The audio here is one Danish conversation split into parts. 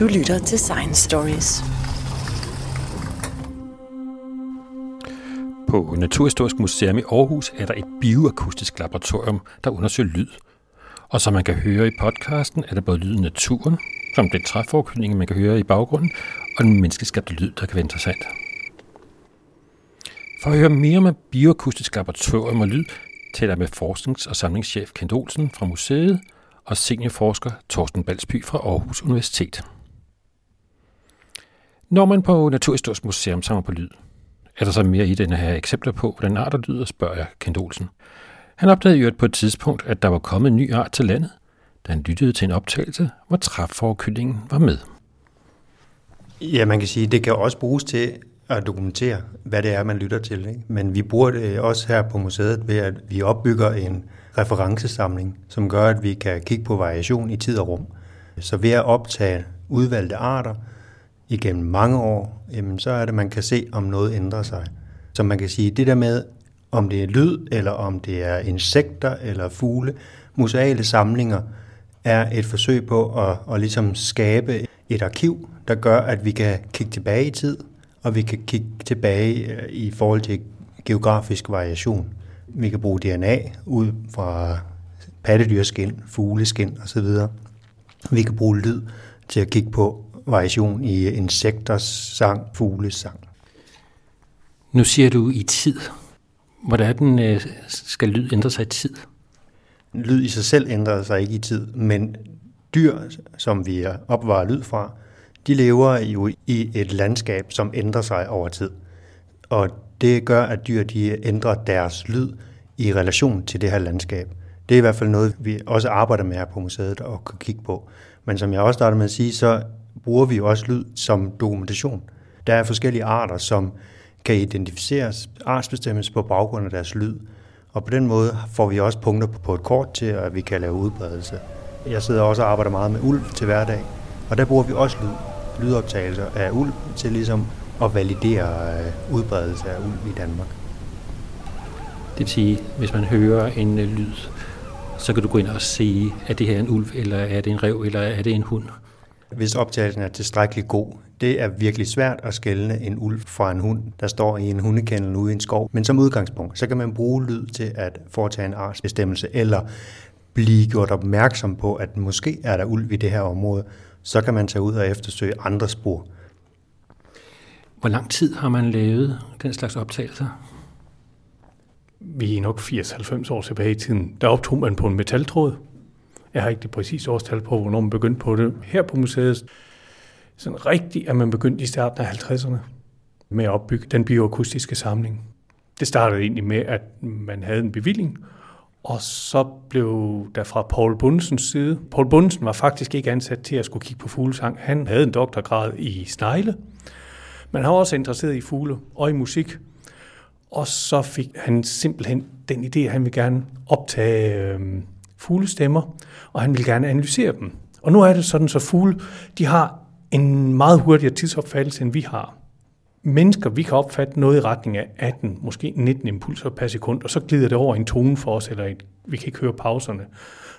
Du lytter til Science Stories. På Naturhistorisk Museum i Aarhus er der et bioakustisk laboratorium, der undersøger lyd. Og som man kan høre i podcasten, er der både lyden af naturen, som den træforkyldning, man kan høre i baggrunden, og den menneskeskabte lyd, der kan være interessant. For at høre mere om bioakustisk laboratorium og lyd, taler jeg med forsknings- og samlingschef Kent Olsen fra museet og seniorforsker Torsten Balsby fra Aarhus Universitet. Når man på Naturhistorisk Museum samler på lyd, er der så mere i den her eksempler på, hvordan arter lyder, spørger jeg Kent Olsen. Han opdagede jo på et tidspunkt, at der var kommet en ny art til landet, da han lyttede til en optagelse, hvor træforkyllingen var med. Ja, man kan sige, at det kan også bruges til at dokumentere, hvad det er, man lytter til. Ikke? Men vi bruger det øh, også her på museet ved, at vi opbygger en referencesamling, som gør, at vi kan kigge på variation i tid og rum. Så ved at optage udvalgte arter igennem mange år, jamen så er det, at man kan se, om noget ændrer sig. Så man kan sige, det der med, om det er lyd, eller om det er insekter eller fugle, museale samlinger er et forsøg på at, at ligesom skabe et arkiv, der gør, at vi kan kigge tilbage i tid, og vi kan kigge tilbage øh, i forhold til geografisk variation. Vi kan bruge DNA ud fra pattedyrskin, fugleskin osv. Vi kan bruge lyd til at kigge på variation i insekters sang, fugles sang. Nu siger du i tid. Hvordan øh, skal lyd ændre sig i tid? Lyd i sig selv ændrer sig ikke i tid, men dyr, som vi opvarer lyd fra, de lever jo i et landskab, som ændrer sig over tid. Og det gør, at dyr de ændrer deres lyd i relation til det her landskab. Det er i hvert fald noget, vi også arbejder med her på museet og kan kigge på. Men som jeg også startede med at sige, så bruger vi også lyd som dokumentation. Der er forskellige arter, som kan identificeres, artsbestemmes på baggrund af deres lyd. Og på den måde får vi også punkter på et kort til, at vi kan lave udbredelse. Jeg sidder også og arbejder meget med ulv til hverdag, og der bruger vi også lyd, lydoptagelser af ulv til ligesom at validere øh, udbredelse af ulv i Danmark. Det vil sige, hvis man hører en øh, lyd, så kan du gå ind og sige, at det her er en ulv, eller er det en rev, eller er det en hund? Hvis optagelsen er tilstrækkeligt god, det er virkelig svært at skelne en ulv fra en hund, der står i en hundekendel ude i en skov. Men som udgangspunkt, så kan man bruge lyd til at foretage en artsbestemmelse, eller blive gjort opmærksom på, at måske er der ulv i det her område. Så kan man tage ud og eftersøge andre spor. Hvor lang tid har man lavet den slags optagelser? Vi er nok 80-90 år tilbage i tiden. Der optog man på en metaltråd. Jeg har ikke det præcise årstal på, hvornår man begyndte på det. Her på museet, sådan rigtigt at man begyndte i starten af 50'erne med at opbygge den bioakustiske samling. Det startede egentlig med, at man havde en bevilling, og så blev der fra Paul Bundsens side, Paul Bundsen var faktisk ikke ansat til at skulle kigge på fuglesang. Han havde en doktorgrad i snegle, men han var også interesseret i fugle og i musik. Og så fik han simpelthen den idé, at han ville gerne optage øh, fuglestemmer, og han ville gerne analysere dem. Og nu er det sådan, så fugle, de har en meget hurtigere tidsopfattelse, end vi har. Mennesker, vi kan opfatte noget i retning af 18, måske 19 impulser per sekund, og så glider det over en tone for os, eller et, vi kan ikke høre pauserne.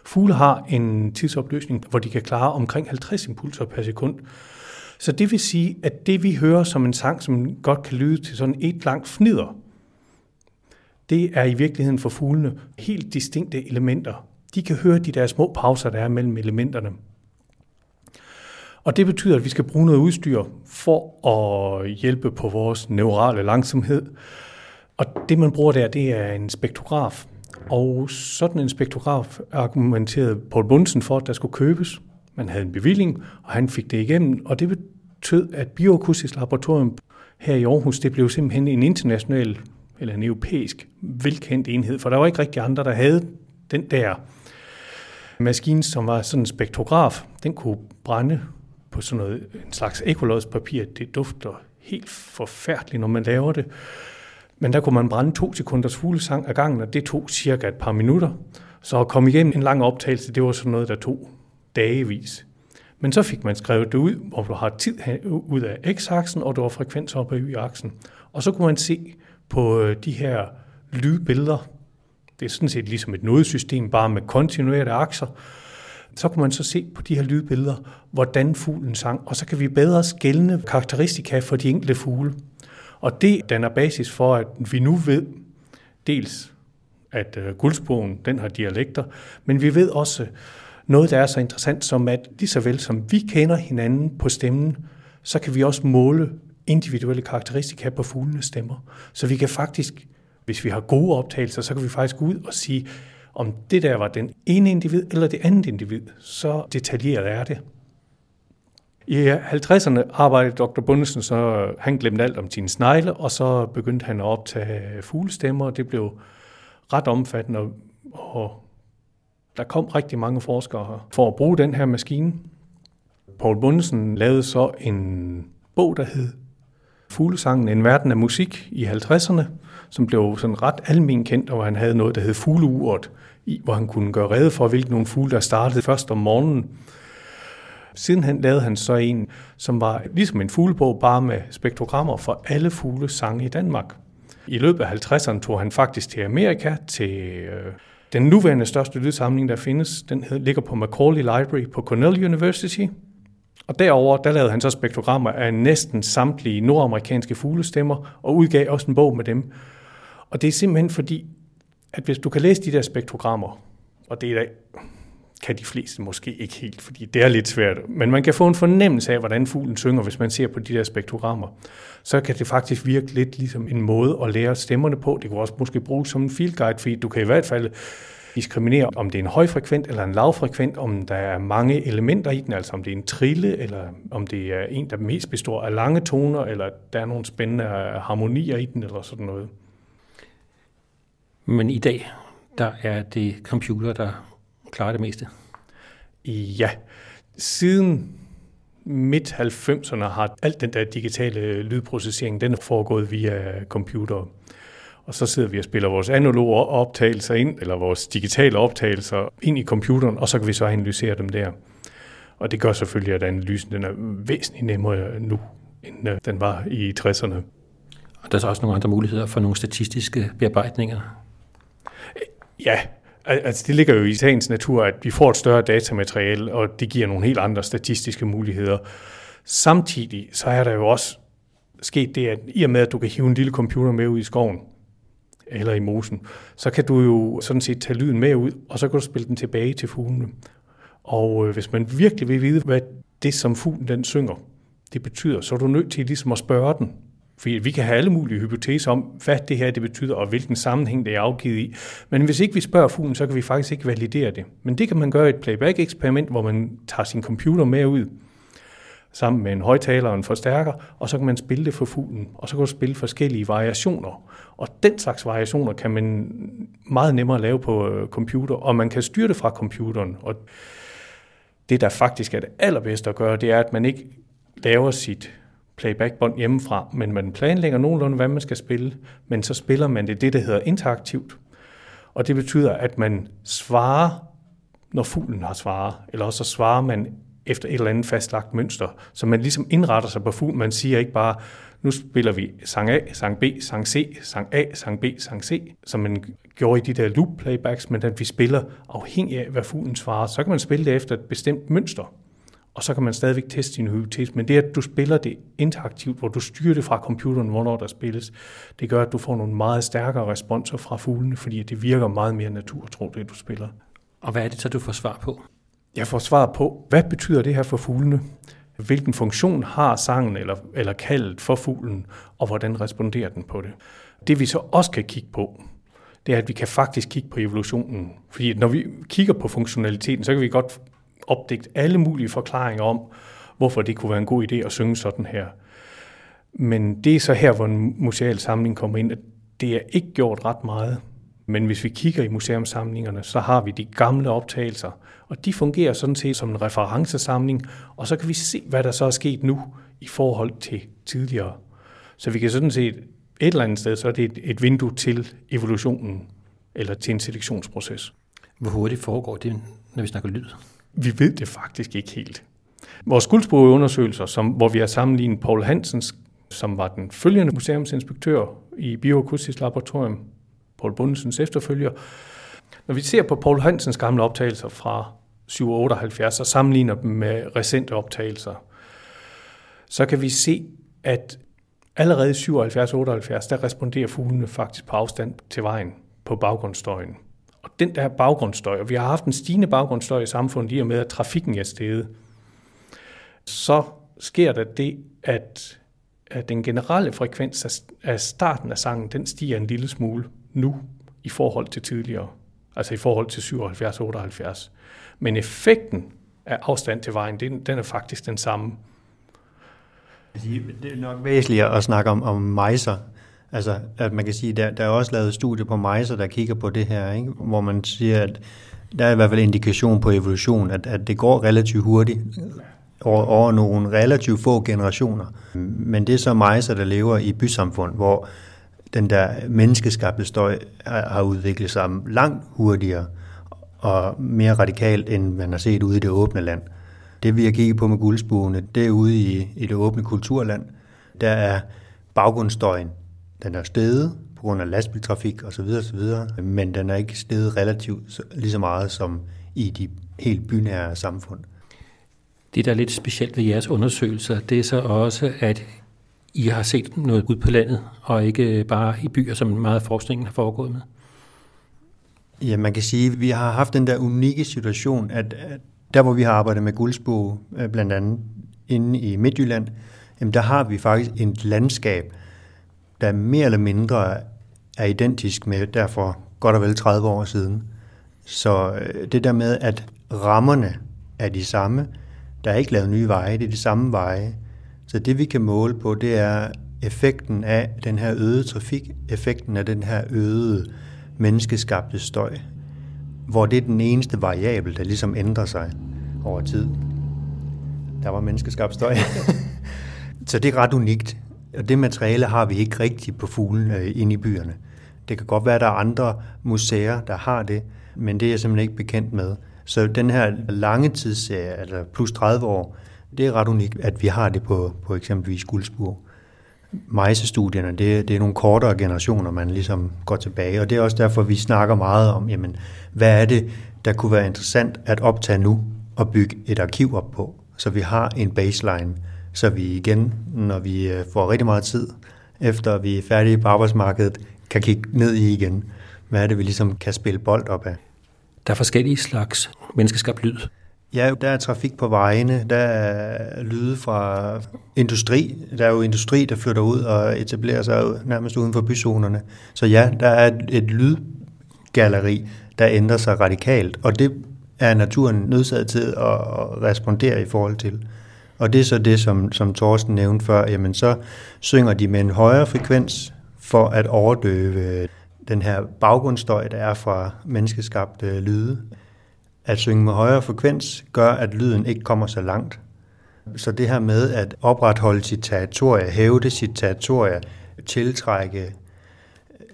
Fugle har en tidsopløsning, hvor de kan klare omkring 50 impulser per sekund. Så det vil sige, at det vi hører som en sang, som godt kan lyde til sådan et langt fnider, det er i virkeligheden for fuglene helt distinkte elementer. De kan høre de der små pauser, der er mellem elementerne. Og det betyder, at vi skal bruge noget udstyr for at hjælpe på vores neurale langsomhed. Og det, man bruger der, det er en spektrograf. Og sådan en spektrograf argumenterede Paul Bunsen for, at der skulle købes. Man havde en bevilling, og han fik det igennem. Og det betød, at Bioakustisk Laboratorium her i Aarhus, det blev simpelthen en international eller en europæisk velkendt enhed, for der var ikke rigtig andre, der havde den der maskine, som var sådan en spektrograf. Den kunne brænde på sådan noget, en slags ekolodspapir. Det dufter helt forfærdeligt, når man laver det. Men der kunne man brænde to sekunders fuglesang ad gangen, og det tog cirka et par minutter. Så at komme igennem en lang optagelse, det var sådan noget, der tog dagevis. Men så fik man skrevet det ud, hvor du har tid ud af x-aksen, og du har frekvens op y-aksen. Og så kunne man se på øh, de her lydbilleder, det er sådan set ligesom et nodesystem, bare med kontinuerlige akser, så kan man så se på de her lydbilleder, hvordan fuglen sang, og så kan vi bedre skelne karakteristika for de enkelte fugle. Og det danner basis for, at vi nu ved dels, at øh, den har dialekter, men vi ved også noget, der er så interessant som, at lige så vel som vi kender hinanden på stemmen, så kan vi også måle individuelle karakteristika på fuglenes stemmer. Så vi kan faktisk, hvis vi har gode optagelser, så kan vi faktisk gå ud og sige, om det der var den ene individ eller det andet individ. Så detaljeret er det. I 50'erne arbejdede Dr. Bundesen, så han glemte alt om sine snegle, og så begyndte han at optage fuglestemmer, og det blev ret omfattende, og der kom rigtig mange forskere for at bruge den her maskine. Paul Bundesen lavede så en bog, der hed Fuglesangen, en verden af musik i 50'erne, som blev sådan ret almen kendt, og han havde noget, der hed fugleuret, hvor han kunne gøre rede for, hvilke nogle fugle, der startede først om morgenen. Siden han lavede han så en, som var ligesom en fuglebog, bare med spektrogrammer for alle fugle sange i Danmark. I løbet af 50'erne tog han faktisk til Amerika, til øh, den nuværende største lydsamling, der findes. Den ligger på Macaulay Library på Cornell University. Og derover der lavede han så spektrogrammer af næsten samtlige nordamerikanske fuglestemmer, og udgav også en bog med dem. Og det er simpelthen fordi, at hvis du kan læse de der spektrogrammer, og det er der, kan de fleste måske ikke helt, fordi det er lidt svært, men man kan få en fornemmelse af, hvordan fuglen synger, hvis man ser på de der spektrogrammer. Så kan det faktisk virke lidt ligesom en måde at lære stemmerne på. Det kan også måske bruges som en field guide, fordi du kan i hvert fald diskriminere, om det er en højfrekvent eller en lavfrekvent, om der er mange elementer i den, altså om det er en trille, eller om det er en, der mest består af lange toner, eller der er nogle spændende harmonier i den, eller sådan noget. Men i dag, der er det computer, der klarer det meste. Ja, siden midt 90'erne har alt den der digitale lydprocessering, den er foregået via computer. Og så sidder vi og spiller vores analoge optagelser ind, eller vores digitale optagelser ind i computeren, og så kan vi så analysere dem der. Og det gør selvfølgelig, at analysen den er væsentligt nemmere nu, end øh, den var i 60'erne. Og der er så også nogle andre muligheder for nogle statistiske bearbejdninger. Ja, altså det ligger jo i sagens natur, at vi får et større datamateriale, og det giver nogle helt andre statistiske muligheder. Samtidig så er der jo også sket det, at i og med, at du kan hive en lille computer med ud i skoven, eller i mosen, så kan du jo sådan set tage lyden med ud, og så kan du spille den tilbage til fuglene. Og øh, hvis man virkelig vil vide, hvad det, som fuglen den synger, det betyder, så er du nødt til ligesom at spørge den. For vi kan have alle mulige hypoteser om, hvad det her det betyder, og hvilken sammenhæng det er afgivet i. Men hvis ikke vi spørger fuglen, så kan vi faktisk ikke validere det. Men det kan man gøre i et playback-eksperiment, hvor man tager sin computer med ud, sammen med en højtaler og en forstærker, og så kan man spille det for fuglen, og så kan du spille forskellige variationer. Og den slags variationer kan man meget nemmere lave på øh, computer, og man kan styre det fra computeren. Og det, der faktisk er det allerbedste at gøre, det er, at man ikke laver sit playbackbånd hjemmefra, men man planlægger nogenlunde, hvad man skal spille, men så spiller man det, det der hedder interaktivt. Og det betyder, at man svarer, når fuglen har svaret, eller også så svarer man efter et eller andet fastlagt mønster, så man ligesom indretter sig på fuglen. Man siger ikke bare, nu spiller vi sang A, sang B, sang C, sang A, sang B, sang C, som man gjorde i de der loop playbacks, men at vi spiller afhængig af, hvad fuglen svarer. Så kan man spille det efter et bestemt mønster og så kan man stadigvæk teste sin hypotese. Men det, at du spiller det interaktivt, hvor du styrer det fra computeren, hvornår der spilles, det gør, at du får nogle meget stærkere responser fra fuglene, fordi det virker meget mere naturtro, det du spiller. Og hvad er det så, du får svar på? Jeg får svar på, hvad betyder det her for fuglene? Hvilken funktion har sangen eller, eller kaldet for fuglen, og hvordan responderer den på det? Det vi så også kan kigge på, det er, at vi kan faktisk kigge på evolutionen. Fordi når vi kigger på funktionaliteten, så kan vi godt opdigt alle mulige forklaringer om, hvorfor det kunne være en god idé at synge sådan her. Men det er så her, hvor en museal samling kommer ind, at det er ikke gjort ret meget. Men hvis vi kigger i museumsamlingerne, så har vi de gamle optagelser, og de fungerer sådan set som en referencesamling, og så kan vi se, hvad der så er sket nu i forhold til tidligere. Så vi kan sådan set et eller andet sted, så er det et, vindue til evolutionen, eller til en selektionsproces. Hvor hurtigt foregår det, når vi snakker lyd? Vi ved det faktisk ikke helt. Vores guldsprogeundersøgelser, som, hvor vi har sammenlignet Paul Hansens, som var den følgende museumsinspektør i Bioakustisk Laboratorium, Paul Bundesens efterfølger. Når vi ser på Paul Hansens gamle optagelser fra 778 og sammenligner dem med recente optagelser, så kan vi se, at allerede i 77-78, der responderer fuglene faktisk på afstand til vejen på baggrundsstøjen. Og den der baggrundsstøj, og vi har haft en stigende baggrundsstøj i samfundet i og med, at trafikken er steget, så sker der det, at, at den generelle frekvens af starten af sangen, den stiger en lille smule nu i forhold til tidligere, altså i forhold til 77-78. Men effekten af afstand til vejen, den, den er faktisk den samme. Det er nok væsentligt at snakke om, om mejser. Altså, at man kan sige, der, der er også lavet studier på mejser, der kigger på det her, ikke? hvor man siger, at der er i hvert fald indikation på evolution, at, at det går relativt hurtigt over, over nogle relativt få generationer. Men det er så mejser, der lever i bysamfund, hvor den der menneskeskabte støj har udviklet sig langt hurtigere og mere radikalt, end man har set ude i det åbne land. Det vi har kigget på med guldsbuerne, det er ude i, i det åbne kulturland. Der er baggrundsstøjen, den er steget på grund af lastbiltrafik osv. osv., men den er ikke steget relativt lige så meget som i de helt bynære samfund. Det, der er lidt specielt ved jeres undersøgelser, det er så også, at I har set noget ud på landet, og ikke bare i byer, som meget af forskningen har foregået med? Ja, man kan sige, at vi har haft den der unikke situation, at, at der hvor vi har arbejdet med guldsbo, øh, blandt andet inde i Midtjylland, jamen der har vi faktisk et landskab, der mere eller mindre er identisk med derfor godt og vel 30 år siden. Så øh, det der med, at rammerne er de samme, der er ikke lavet nye veje, det er de samme veje. Så det vi kan måle på, det er effekten af den her øgede trafik, effekten af den her øgede menneskeskabte støj, hvor det er den eneste variabel, der ligesom ændrer sig over tid. Der var menneskeskabt støj. Så det er ret unikt. Og det materiale har vi ikke rigtigt på fuglen øh, inde i byerne. Det kan godt være, at der er andre museer, der har det, men det er jeg simpelthen ikke bekendt med. Så den her lange tidsserie, altså plus 30 år, det er ret unikt, at vi har det på, på eksempelvis Guldsburg. Mejsestudierne, det, det er nogle kortere generationer, man ligesom går tilbage, og det er også derfor, vi snakker meget om, jamen, hvad er det, der kunne være interessant at optage nu og bygge et arkiv op på, så vi har en baseline, så vi igen, når vi øh, får rigtig meget tid, efter vi er færdige på arbejdsmarkedet, kan kigge ned i igen. Hvad er det, vi ligesom kan spille bold op af? Der er forskellige slags menneskeskabt lyd. Ja, der er trafik på vejene, der er lyde fra industri. Der er jo industri, der flytter ud og etablerer sig nærmest uden for byzonerne. Så ja, der er et lydgalleri, der ændrer sig radikalt, og det er naturen nødsaget til at respondere i forhold til. Og det er så det, som, som Thorsten nævnte før, jamen så synger de med en højere frekvens for at overdøve øh, den her baggrundsstøj, der er fra menneskeskabte lyde. At synge med højere frekvens gør, at lyden ikke kommer så langt. Så det her med at opretholde sit territorie, hæve sit territorie, tiltrække,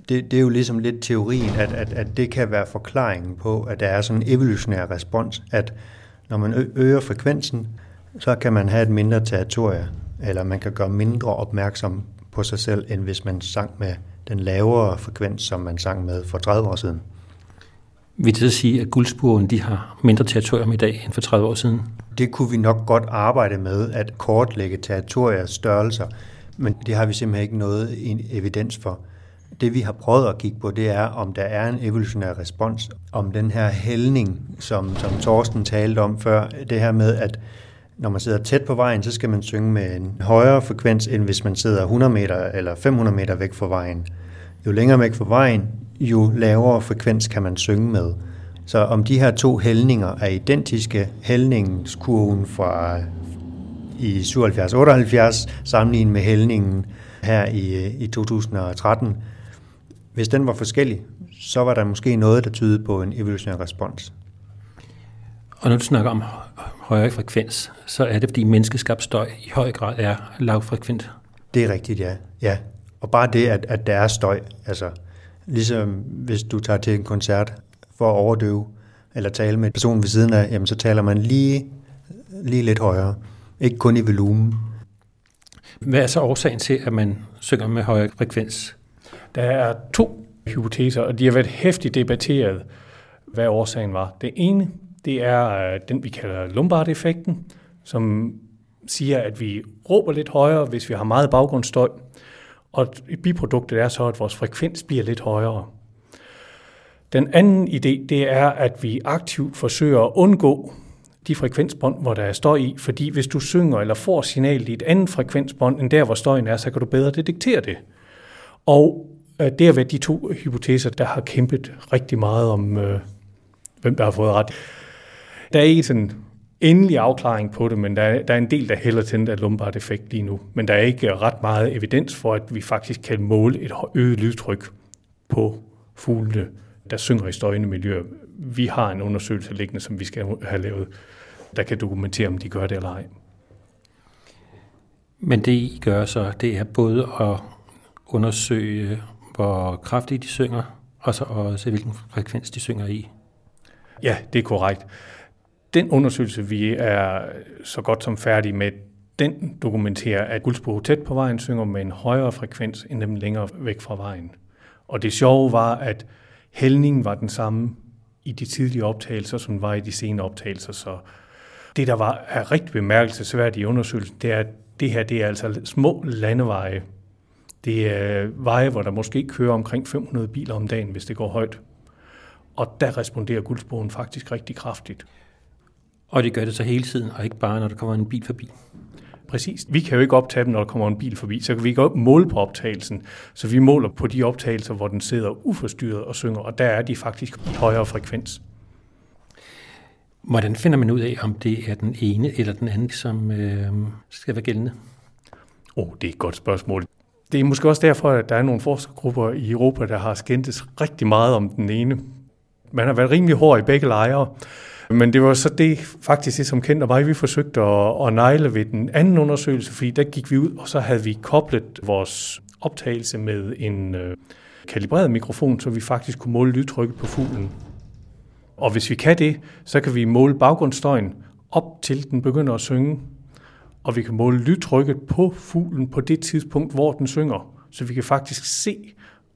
det, det er jo ligesom lidt teorien, at, at, at det kan være forklaringen på, at der er sådan en evolutionær respons, at når man øger frekvensen, så kan man have et mindre territorie, eller man kan gøre mindre opmærksom på sig selv, end hvis man sang med den lavere frekvens, som man sang med for 30 år siden. Vil det sige, at guldspuren de har mindre territorium i dag end for 30 år siden? Det kunne vi nok godt arbejde med, at kortlægge territoriers størrelser, men det har vi simpelthen ikke noget evidens for. Det vi har prøvet at kigge på, det er, om der er en evolutionær respons, om den her hældning, som, som Torsten talte om før, det her med, at når man sidder tæt på vejen, så skal man synge med en højere frekvens, end hvis man sidder 100 meter eller 500 meter væk fra vejen. Jo længere væk fra vejen, jo lavere frekvens kan man synge med. Så om de her to hældninger er identiske, hældningskurven fra i 77-78 sammenlignet med hældningen her i, i 2013, hvis den var forskellig, så var der måske noget, der tydede på en evolutionær respons. Og når du snakker om højere frekvens, så er det, fordi menneskeskabt støj i høj grad er lavfrekvent. Det er rigtigt, ja. ja. Og bare det, at, at der er støj, altså ligesom hvis du tager til en koncert for at overdøve, eller tale med en person ved siden af, jamen så taler man lige, lige lidt højere. Ikke kun i volumen. Hvad er så årsagen til, at man synger med højere frekvens? Der er to hypoteser, og de har været hæftigt debatteret, hvad årsagen var. Det ene, det er øh, den, vi kalder Lombard-effekten, som siger, at vi råber lidt højere, hvis vi har meget baggrundsstøj. Og biproduktet er så, at vores frekvens bliver lidt højere. Den anden idé, det er, at vi aktivt forsøger at undgå de frekvensbånd, hvor der er støj i, fordi hvis du synger eller får signalet i et andet frekvensbånd, end der, hvor støjen er, så kan du bedre detektere det. Og øh, det har været de to hypoteser, der har kæmpet rigtig meget om, øh, hvem der har fået ret. Der er ikke sådan endelig afklaring på det, men der er, der er en del, der hælder til den der Lombard effekt lige nu. Men der er ikke ret meget evidens for, at vi faktisk kan måle et øget lydtryk på fuglene, der synger i støjende miljøer. Vi har en undersøgelse liggende, som vi skal have lavet, der kan dokumentere, om de gør det eller ej. Men det I gør så, det er både at undersøge, hvor kraftigt de synger, og så også hvilken frekvens de synger i. Ja, det er korrekt. Den undersøgelse, vi er så godt som færdige med, den dokumenterer, at guldsbo tæt på vejen synger med en højere frekvens end dem længere væk fra vejen. Og det sjove var, at hældningen var den samme i de tidlige optagelser, som var i de senere optagelser. Så det, der var er rigtig bemærkelsesværdigt i undersøgelsen, det er, at det her det er altså små landeveje. Det er veje, hvor der måske kører omkring 500 biler om dagen, hvis det går højt. Og der responderer guldsbogen faktisk rigtig kraftigt. Og det gør det så hele tiden, og ikke bare, når der kommer en bil forbi. Præcis. Vi kan jo ikke optage dem, når der kommer en bil forbi, så kan vi ikke måle på optagelsen. Så vi måler på de optagelser, hvor den sidder uforstyrret og synger, og der er de faktisk højere frekvens. Hvordan finder man ud af, om det er den ene eller den anden, som øh, skal være gældende? Åh, oh, det er et godt spørgsmål. Det er måske også derfor, at der er nogle forskergrupper i Europa, der har skændtes rigtig meget om den ene. Man har været rimelig hård i begge lejre. Men det var så det faktisk det, som kendte mig, vi forsøgte at, at negle ved den anden undersøgelse, fordi der gik vi ud, og så havde vi koblet vores optagelse med en øh, kalibreret mikrofon, så vi faktisk kunne måle lydtrykket på fuglen. Og hvis vi kan det, så kan vi måle baggrundsstøjen op til den begynder at synge, og vi kan måle lydtrykket på fuglen på det tidspunkt, hvor den synger. Så vi kan faktisk se,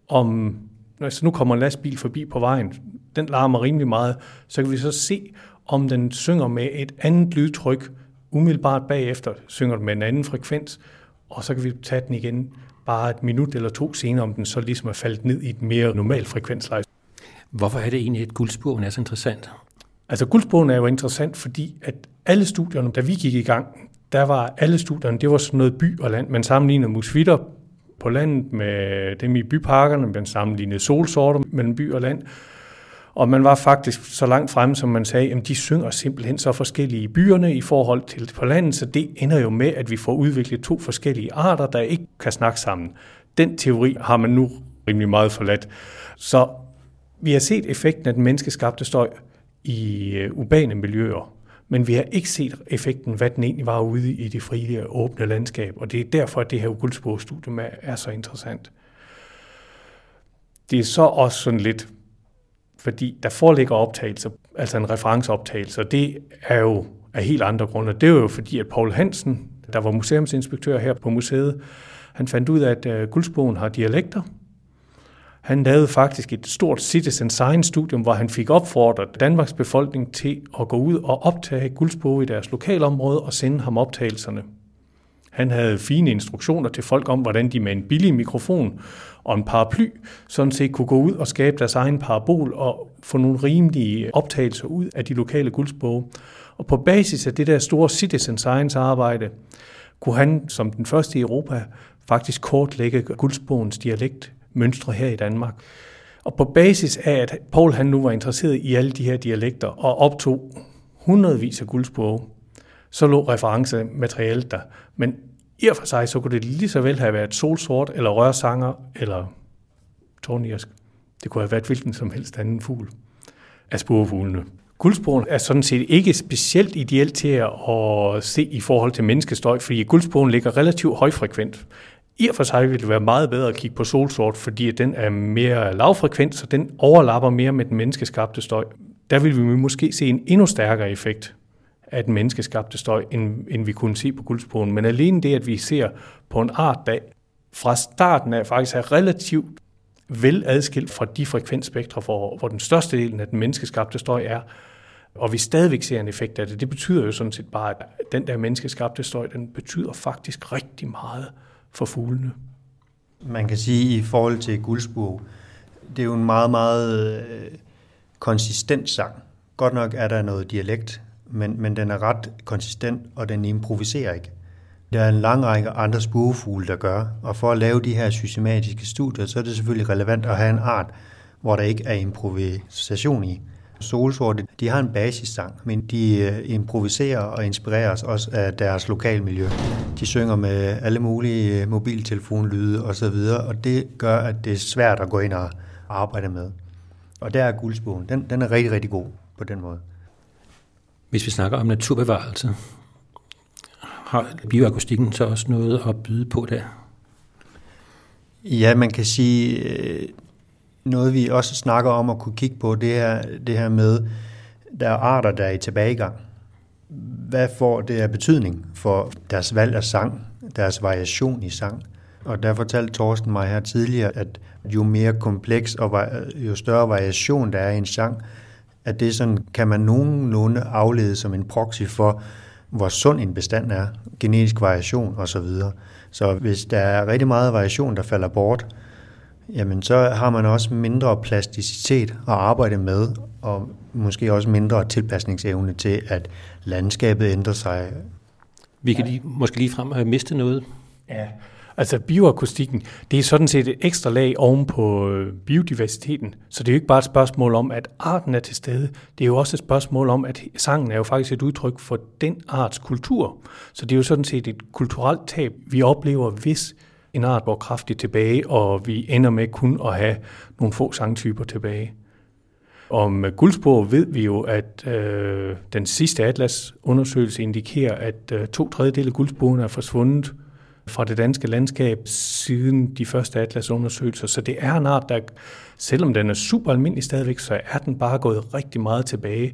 om altså nu kommer en lastbil forbi på vejen, den larmer rimelig meget, så kan vi så se, om den synger med et andet lydtryk, umiddelbart bagefter synger den med en anden frekvens, og så kan vi tage den igen bare et minut eller to senere, om den så ligesom er faldet ned i et mere normalt frekvensleje. Hvorfor er det egentlig, at guldsporen er så interessant? Altså guldsporen er jo interessant, fordi at alle studierne, da vi gik i gang, der var alle studierne, det var sådan noget by og land. Man sammenligner musvitter på landet med dem i byparkerne, man sammenlignede solsorter mellem by og land. Og man var faktisk så langt frem, som man sagde, at de synger simpelthen så forskellige i byerne i forhold til på landet, så det ender jo med, at vi får udviklet to forskellige arter, der ikke kan snakke sammen. Den teori har man nu rimelig meget forladt. Så vi har set effekten af den menneskeskabte støj i øh, urbane miljøer, men vi har ikke set effekten, hvad den egentlig var ude i det frie åbne landskab, og det er derfor, at det her Uguldsborg-studie er så interessant. Det er så også sådan lidt, fordi der foreligger optagelser, altså en referenceoptagelse, og det er jo af helt andre grunde. Det er jo fordi, at Paul Hansen, der var museumsinspektør her på museet, han fandt ud af, at øh, Guldsbogen har dialekter, han lavede faktisk et stort citizen science studium, hvor han fik opfordret Danmarks befolkning til at gå ud og optage Guldsbo i deres lokalområde og sende ham optagelserne. Han havde fine instruktioner til folk om, hvordan de med en billig mikrofon og en paraply sådan set kunne gå ud og skabe deres egen parabol og få nogle rimelige optagelser ud af de lokale guldsboge. Og på basis af det der store citizen science arbejde, kunne han som den første i Europa faktisk kortlægge guldsbogens dialekt mønstre her i Danmark. Og på basis af, at Paul han nu var interesseret i alle de her dialekter og optog hundredvis af guldsprog, så lå referencematerialet der. Men i og for sig, så kunne det lige så vel have været solsort, eller rørsanger, eller tornirsk. Det kunne have været hvilken som helst anden fugl af spurvefuglene. Guldsporen er sådan set ikke specielt ideelt til at se i forhold til menneskestøj, fordi guldsporen ligger relativt højfrekvent. I og for sig ville det være meget bedre at kigge på solsort, fordi den er mere lavfrekvent, så den overlapper mere med den menneskeskabte støj. Der vil vi måske se en endnu stærkere effekt af den menneskeskabte støj, end, end vi kunne se på guldsporen. Men alene det, at vi ser på en art, der fra starten af faktisk er relativt vel adskilt fra de frekvensspektre, hvor, hvor den største del af den menneskeskabte støj er, Og vi stadigvæk ser en effekt af det. Det betyder jo sådan set bare, at den der menneskeskabte støj, den betyder faktisk rigtig meget for fuglene. Man kan sige i forhold til guldsburg, det er jo en meget, meget øh, konsistent sang. Godt nok er der noget dialekt, men, men den er ret konsistent, og den improviserer ikke. Der er en lang række andre spurvefugle, der gør, og for at lave de her systematiske studier, så er det selvfølgelig relevant at have en art, hvor der ikke er improvisation i. Solsorte, de har en basissang, men de øh, improviserer og inspireres også af deres lokalmiljø. De synger med alle mulige øh, mobiltelefonlyde osv., og det gør, at det er svært at gå ind og arbejde med. Og der er guldsbogen. Den, den er rigtig, rigtig god på den måde. Hvis vi snakker om naturbevarelse, har bioakustikken så også noget at byde på der? Ja, man kan sige, øh, noget vi også snakker om at kunne kigge på, det er det her med, der er arter, der er i tilbagegang. Hvad får det af betydning for deres valg af sang, deres variation i sang? Og der fortalte Thorsten mig her tidligere, at jo mere kompleks og jo større variation der er i en sang, at det sådan, kan man nogenlunde aflede som en proxy for, hvor sund en bestand er, genetisk variation osv. Så, så hvis der er rigtig meget variation, der falder bort, jamen så har man også mindre plasticitet at arbejde med, og måske også mindre tilpasningsevne til, at landskabet ændrer sig. Vi kan lige, måske lige frem have mistet noget. Ja, Altså bioakustikken, det er sådan set et ekstra lag oven på øh, biodiversiteten. Så det er jo ikke bare et spørgsmål om, at arten er til stede. Det er jo også et spørgsmål om, at sangen er jo faktisk et udtryk for den arts kultur. Så det er jo sådan set et kulturelt tab, vi oplever, hvis en art går kraftigt tilbage, og vi ender med kun at have nogle få sangtyper tilbage. Om guldspor ved vi jo, at øh, den sidste atlas-undersøgelse indikerer, at øh, to tredjedele af guldsporene er forsvundet fra det danske landskab siden de første atlasundersøgelser. Så det er en art, der, selvom den er super almindelig stadigvæk, så er den bare gået rigtig meget tilbage.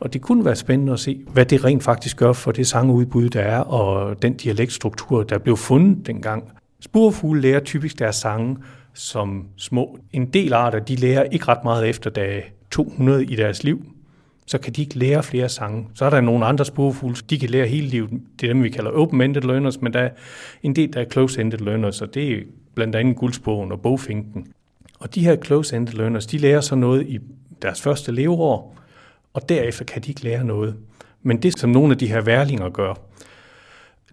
Og det kunne være spændende at se, hvad det rent faktisk gør for det sangudbud, der er, og den dialektstruktur, der blev fundet dengang. Spurfugle lærer typisk deres sange som små. En del arter, de lærer ikke ret meget efter dag 200 i deres liv så kan de ikke lære flere sange. Så er der nogle andre spurfugle, de kan lære hele livet. Det er dem, vi kalder open-ended learners, men der er en del, der er close-ended learners, og det er blandt andet guldsbogen og bogfinken. Og de her close-ended learners, de lærer så noget i deres første leveår, og derefter kan de ikke lære noget. Men det, som nogle af de her værlinger gør,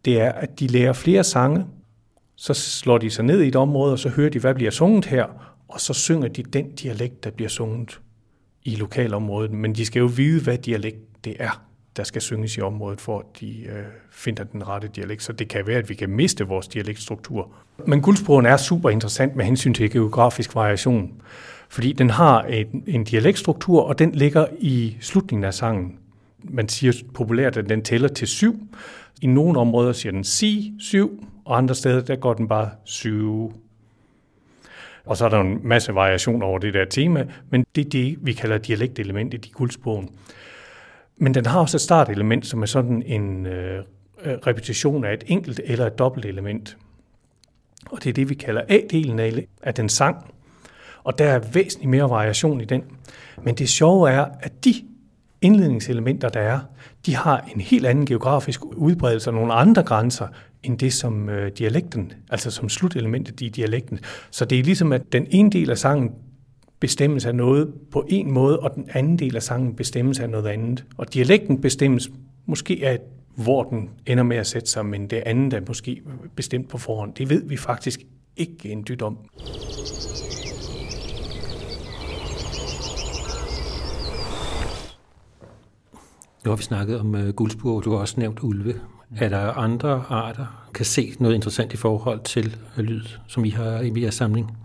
det er, at de lærer flere sange, så slår de sig ned i et område, og så hører de, hvad bliver sunget her, og så synger de den dialekt, der bliver sunget i lokalområdet, men de skal jo vide, hvad dialekt det er, der skal synges i området, for at de øh, finder den rette dialekt. Så det kan være, at vi kan miste vores dialektstruktur. Men guldsprogen er super interessant med hensyn til geografisk variation, fordi den har en, en dialektstruktur, og den ligger i slutningen af sangen. Man siger populært, at den tæller til syv. I nogle områder siger den si, syv, og andre steder der går den bare syv, og så er der en masse variation over det der tema, men det er det, vi kalder dialektelementet i guldsprogen. Men den har også et startelement, som er sådan en øh, øh, repetition af et enkelt eller et dobbelt element. Og det er det, vi kalder A-delen af den sang. Og der er væsentligt mere variation i den. Men det sjove er, at de indledningselementer, der er, de har en helt anden geografisk udbredelse og nogle andre grænser, end det som øh, dialekten, altså som slutelementet i dialekten. Så det er ligesom, at den ene del af sangen bestemmes af noget på en måde, og den anden del af sangen bestemmes af noget andet. Og dialekten bestemmes måske af, hvor den ender med at sætte sig, men det andet er måske bestemt på forhånd. Det ved vi faktisk ikke en dyt om. Nu har vi snakket om øh, uh, guldsburg, du har også nævnt ulve. Er der andre arter, kan se noget interessant i forhold til lyd, som I har i jeres samling?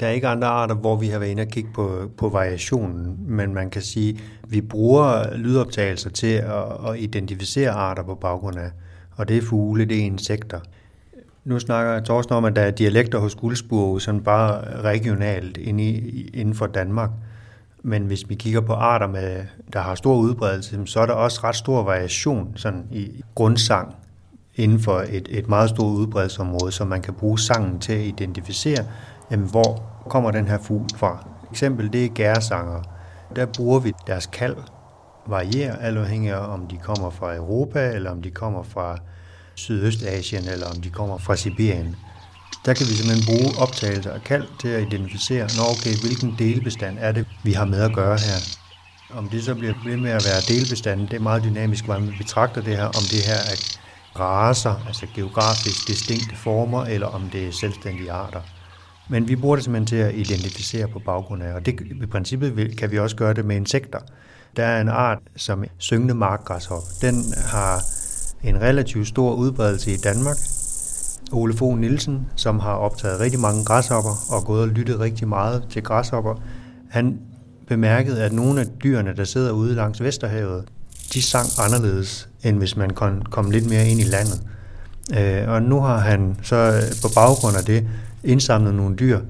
Der er ikke andre arter, hvor vi har været inde og kigge på, på variationen, men man kan sige, at vi bruger lydoptagelser til at, at identificere arter på baggrund af, og det er fugle, det er insekter. Nu snakker Torsten om, at der er dialekter hos guldspurve, sådan bare regionalt inden for Danmark. Men hvis vi kigger på arter, med, der har stor udbredelse, så er der også ret stor variation sådan i grundsang inden for et, et meget stort udbredelsesområde, så man kan bruge sangen til at identificere, jamen, hvor kommer den her fugl fra. Eksempel det er gærsanger. Der bruger vi deres kald varierer, alt afhængig af om de kommer fra Europa, eller om de kommer fra Sydøstasien, eller om de kommer fra Sibirien. Der kan vi simpelthen bruge optagelser og kald til at identificere, når okay, hvilken delbestand er det, vi har med at gøre her. Om det så bliver ved med at være delbestanden, det er meget dynamisk, hvordan man betragter det her, om det her er raser, altså geografisk distinkte former, eller om det er selvstændige arter. Men vi bruger det simpelthen til at identificere på baggrund af, og det, i princippet kan vi også gøre det med insekter. Der er en art som syngende markgræshop. Den har en relativt stor udbredelse i Danmark. Ole Fogh Nielsen, som har optaget rigtig mange græshopper og gået og lyttet rigtig meget til græshopper, han bemærkede, at nogle af dyrene, der sidder ude langs Vesterhavet, de sang anderledes, end hvis man kom, kom lidt mere ind i landet. Øh, og nu har han så øh, på baggrund af det indsamlet nogle dyr,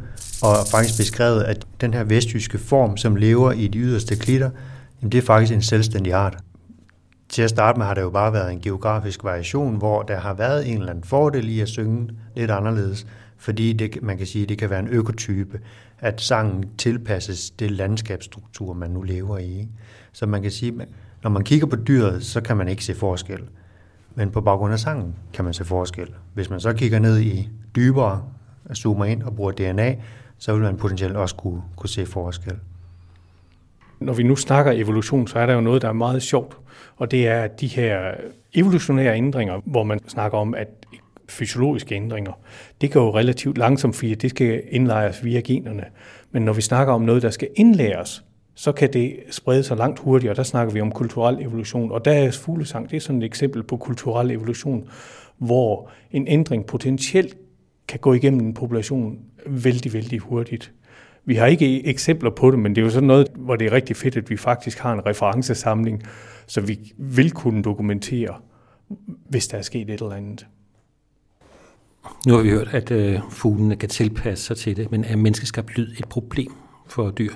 og faktisk beskrevet, at den her vestjyske form, som lever i de yderste klitter, det er faktisk en selvstændig art. Til at starte med har det jo bare været en geografisk variation, hvor der har været en eller anden fordel i at synge lidt anderledes, fordi det, man kan sige, det kan være en økotype, at sangen tilpasses det landskabsstruktur, man nu lever i. Ikke? Så man kan sige, når man kigger på dyret, så kan man ikke se forskel. Men på baggrund af sangen kan man se forskel. Hvis man så kigger ned i dybere, zoomer ind og bruger DNA, så vil man potentielt også kunne, kunne se forskel. Når vi nu snakker evolution, så er der jo noget, der er meget sjovt, og det er at de her evolutionære ændringer, hvor man snakker om, at fysiologiske ændringer, det går jo relativt langsomt, fordi det skal indlejres via generne. Men når vi snakker om noget, der skal indlæres, så kan det sprede sig langt hurtigere. Der snakker vi om kulturel evolution, og der er fuglesang, det er sådan et eksempel på kulturel evolution, hvor en ændring potentielt kan gå igennem en population vældig, vældig hurtigt. Vi har ikke eksempler på det, men det er jo sådan noget, hvor det er rigtig fedt, at vi faktisk har en referencesamling, så vi vil kunne dokumentere, hvis der er sket et eller andet. Nu har vi hørt, at øh, fuglene kan tilpasse sig til det, men er menneskeskabt lyd et problem for dyr?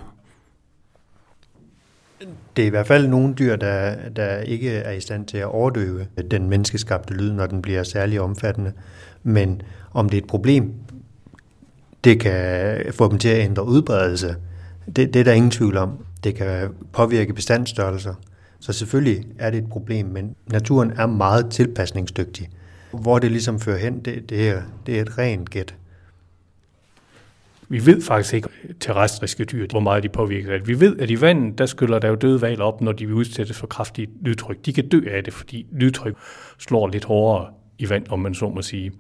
Det er i hvert fald nogle dyr, der, der ikke er i stand til at overdøve den menneskeskabte lyd, når den bliver særlig omfattende. Men om det er et problem, det kan få dem til at ændre udbredelse. Det, det er der ingen tvivl om. Det kan påvirke bestandsstørrelser. Så selvfølgelig er det et problem, men naturen er meget tilpasningsdygtig. Hvor det ligesom fører hen, det, det, er, det er et rent gæt. Vi ved faktisk ikke terrestriske dyr, hvor meget de påvirker det. Vi ved, at i vandet, der skyller der jo døde valer op, når de udsættes for kraftigt lydtryk. De kan dø af det, fordi lydtryk slår lidt hårdere i vand, om man så må sige.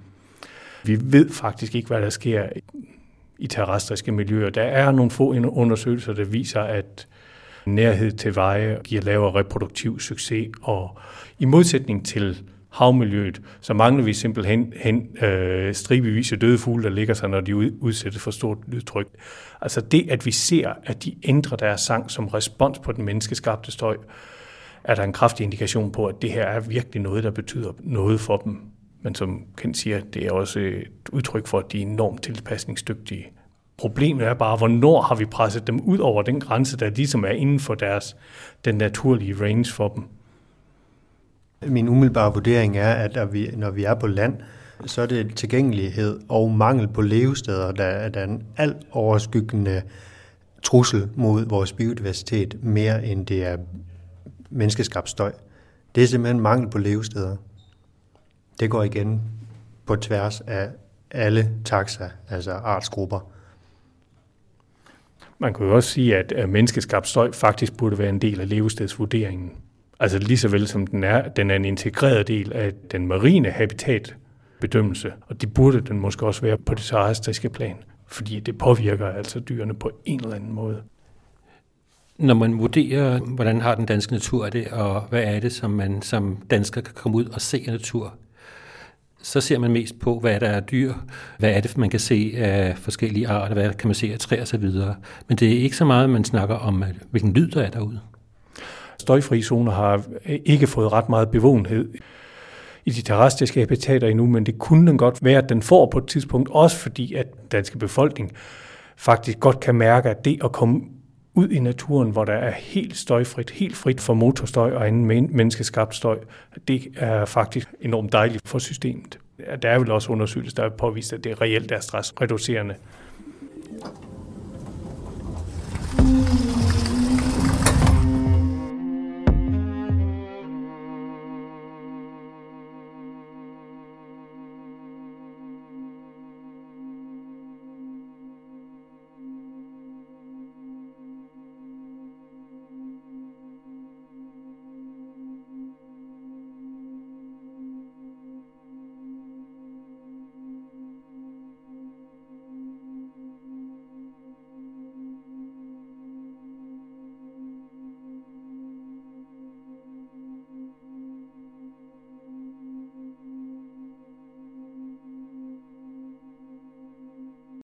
Vi ved faktisk ikke, hvad der sker i terrestriske miljøer. Der er nogle få undersøgelser, der viser, at nærhed til veje giver lavere reproduktiv succes, og i modsætning til havmiljøet, så mangler vi simpelthen hen, øh, stribevis af døde fugle, der ligger sig, når de udsættes for stort lydtryk. Altså det, at vi ser, at de ændrer deres sang som respons på den menneskeskabte støj, er der en kraftig indikation på, at det her er virkelig noget, der betyder noget for dem. Men som Kent siger, det er også et udtryk for, at de er enormt tilpasningsdygtige. Problemet er bare, hvornår har vi presset dem ud over den grænse, der ligesom er inden for deres, den naturlige range for dem. Min umiddelbare vurdering er, at når vi, når vi er på land, så er det tilgængelighed og mangel på levesteder, der er den alt overskyggende trussel mod vores biodiversitet, mere end det er menneskeskabt støj. Det er simpelthen mangel på levesteder. Det går igen på tværs af alle taxa, altså artsgrupper. Man kan jo også sige, at menneskeskabt støj faktisk burde være en del af levestedsvurderingen. Altså lige så vel som den er, den er en integreret del af den marine habitatbedømmelse, og det burde den måske også være på det terrestriske plan, fordi det påvirker altså dyrene på en eller anden måde. Når man vurderer, hvordan har den danske natur det, og hvad er det, som man som dansker kan komme ud og se af natur, så ser man mest på, hvad der er dyr, hvad er det, man kan se af forskellige arter, hvad kan man se af træer osv. Men det er ikke så meget, man snakker om, hvilken lyd der er derude. Støjfri zoner har ikke fået ret meget bevågenhed i de terrestriske habitater endnu, men det kunne den godt være, at den får på et tidspunkt, også fordi at den danske befolkning faktisk godt kan mærke, at det at komme ud i naturen, hvor der er helt støjfrit, helt frit for motorstøj og anden menneskeskabt støj, det er faktisk enormt dejligt for systemet. Der er vel også undersøgelser, der har påvist, at det reelt er stressreducerende.